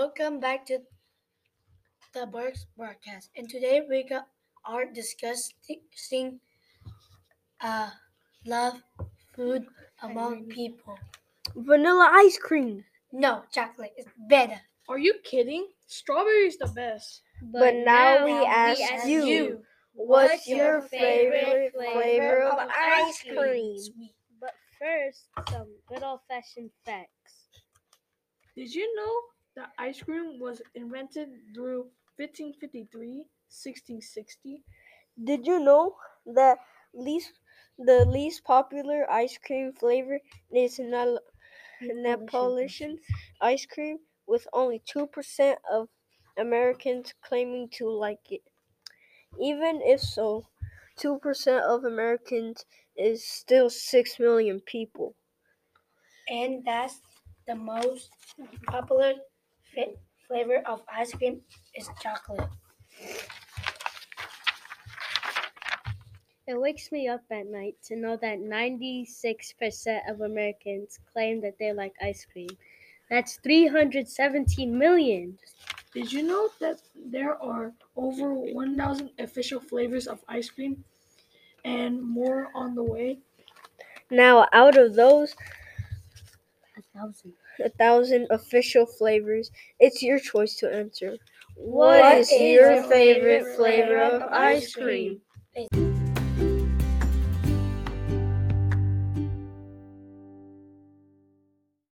Welcome back to the Berks broadcast. And today we got, are discussing uh, love food among people. Vanilla ice cream. No, chocolate is better. Are you kidding? Strawberry is the best. But, now, we now we ask ask you, you, what's your favorite flavor of ice cream? Sweet. But first, some good old fashioned facts. Did you know that ice cream was invented through 1553, 1660? Did you know that least the least popular ice cream flavor is Nal- Neapolitan ice cream, with only two percent of Americans claiming to like it. Even if so, two percent of Americans is still six million people. And that's the most popular flavor of ice cream is chocolate. It wakes me up at night to know that 96% of Americans claim that they like ice cream. That's 317 million. Did you know that there are over 1,000 official flavors of ice cream and more on the way? Now, out of those A thousand. a thousand official flavors, it's your choice to answer. What what is is your favorite flavor of ice ice cream? cream?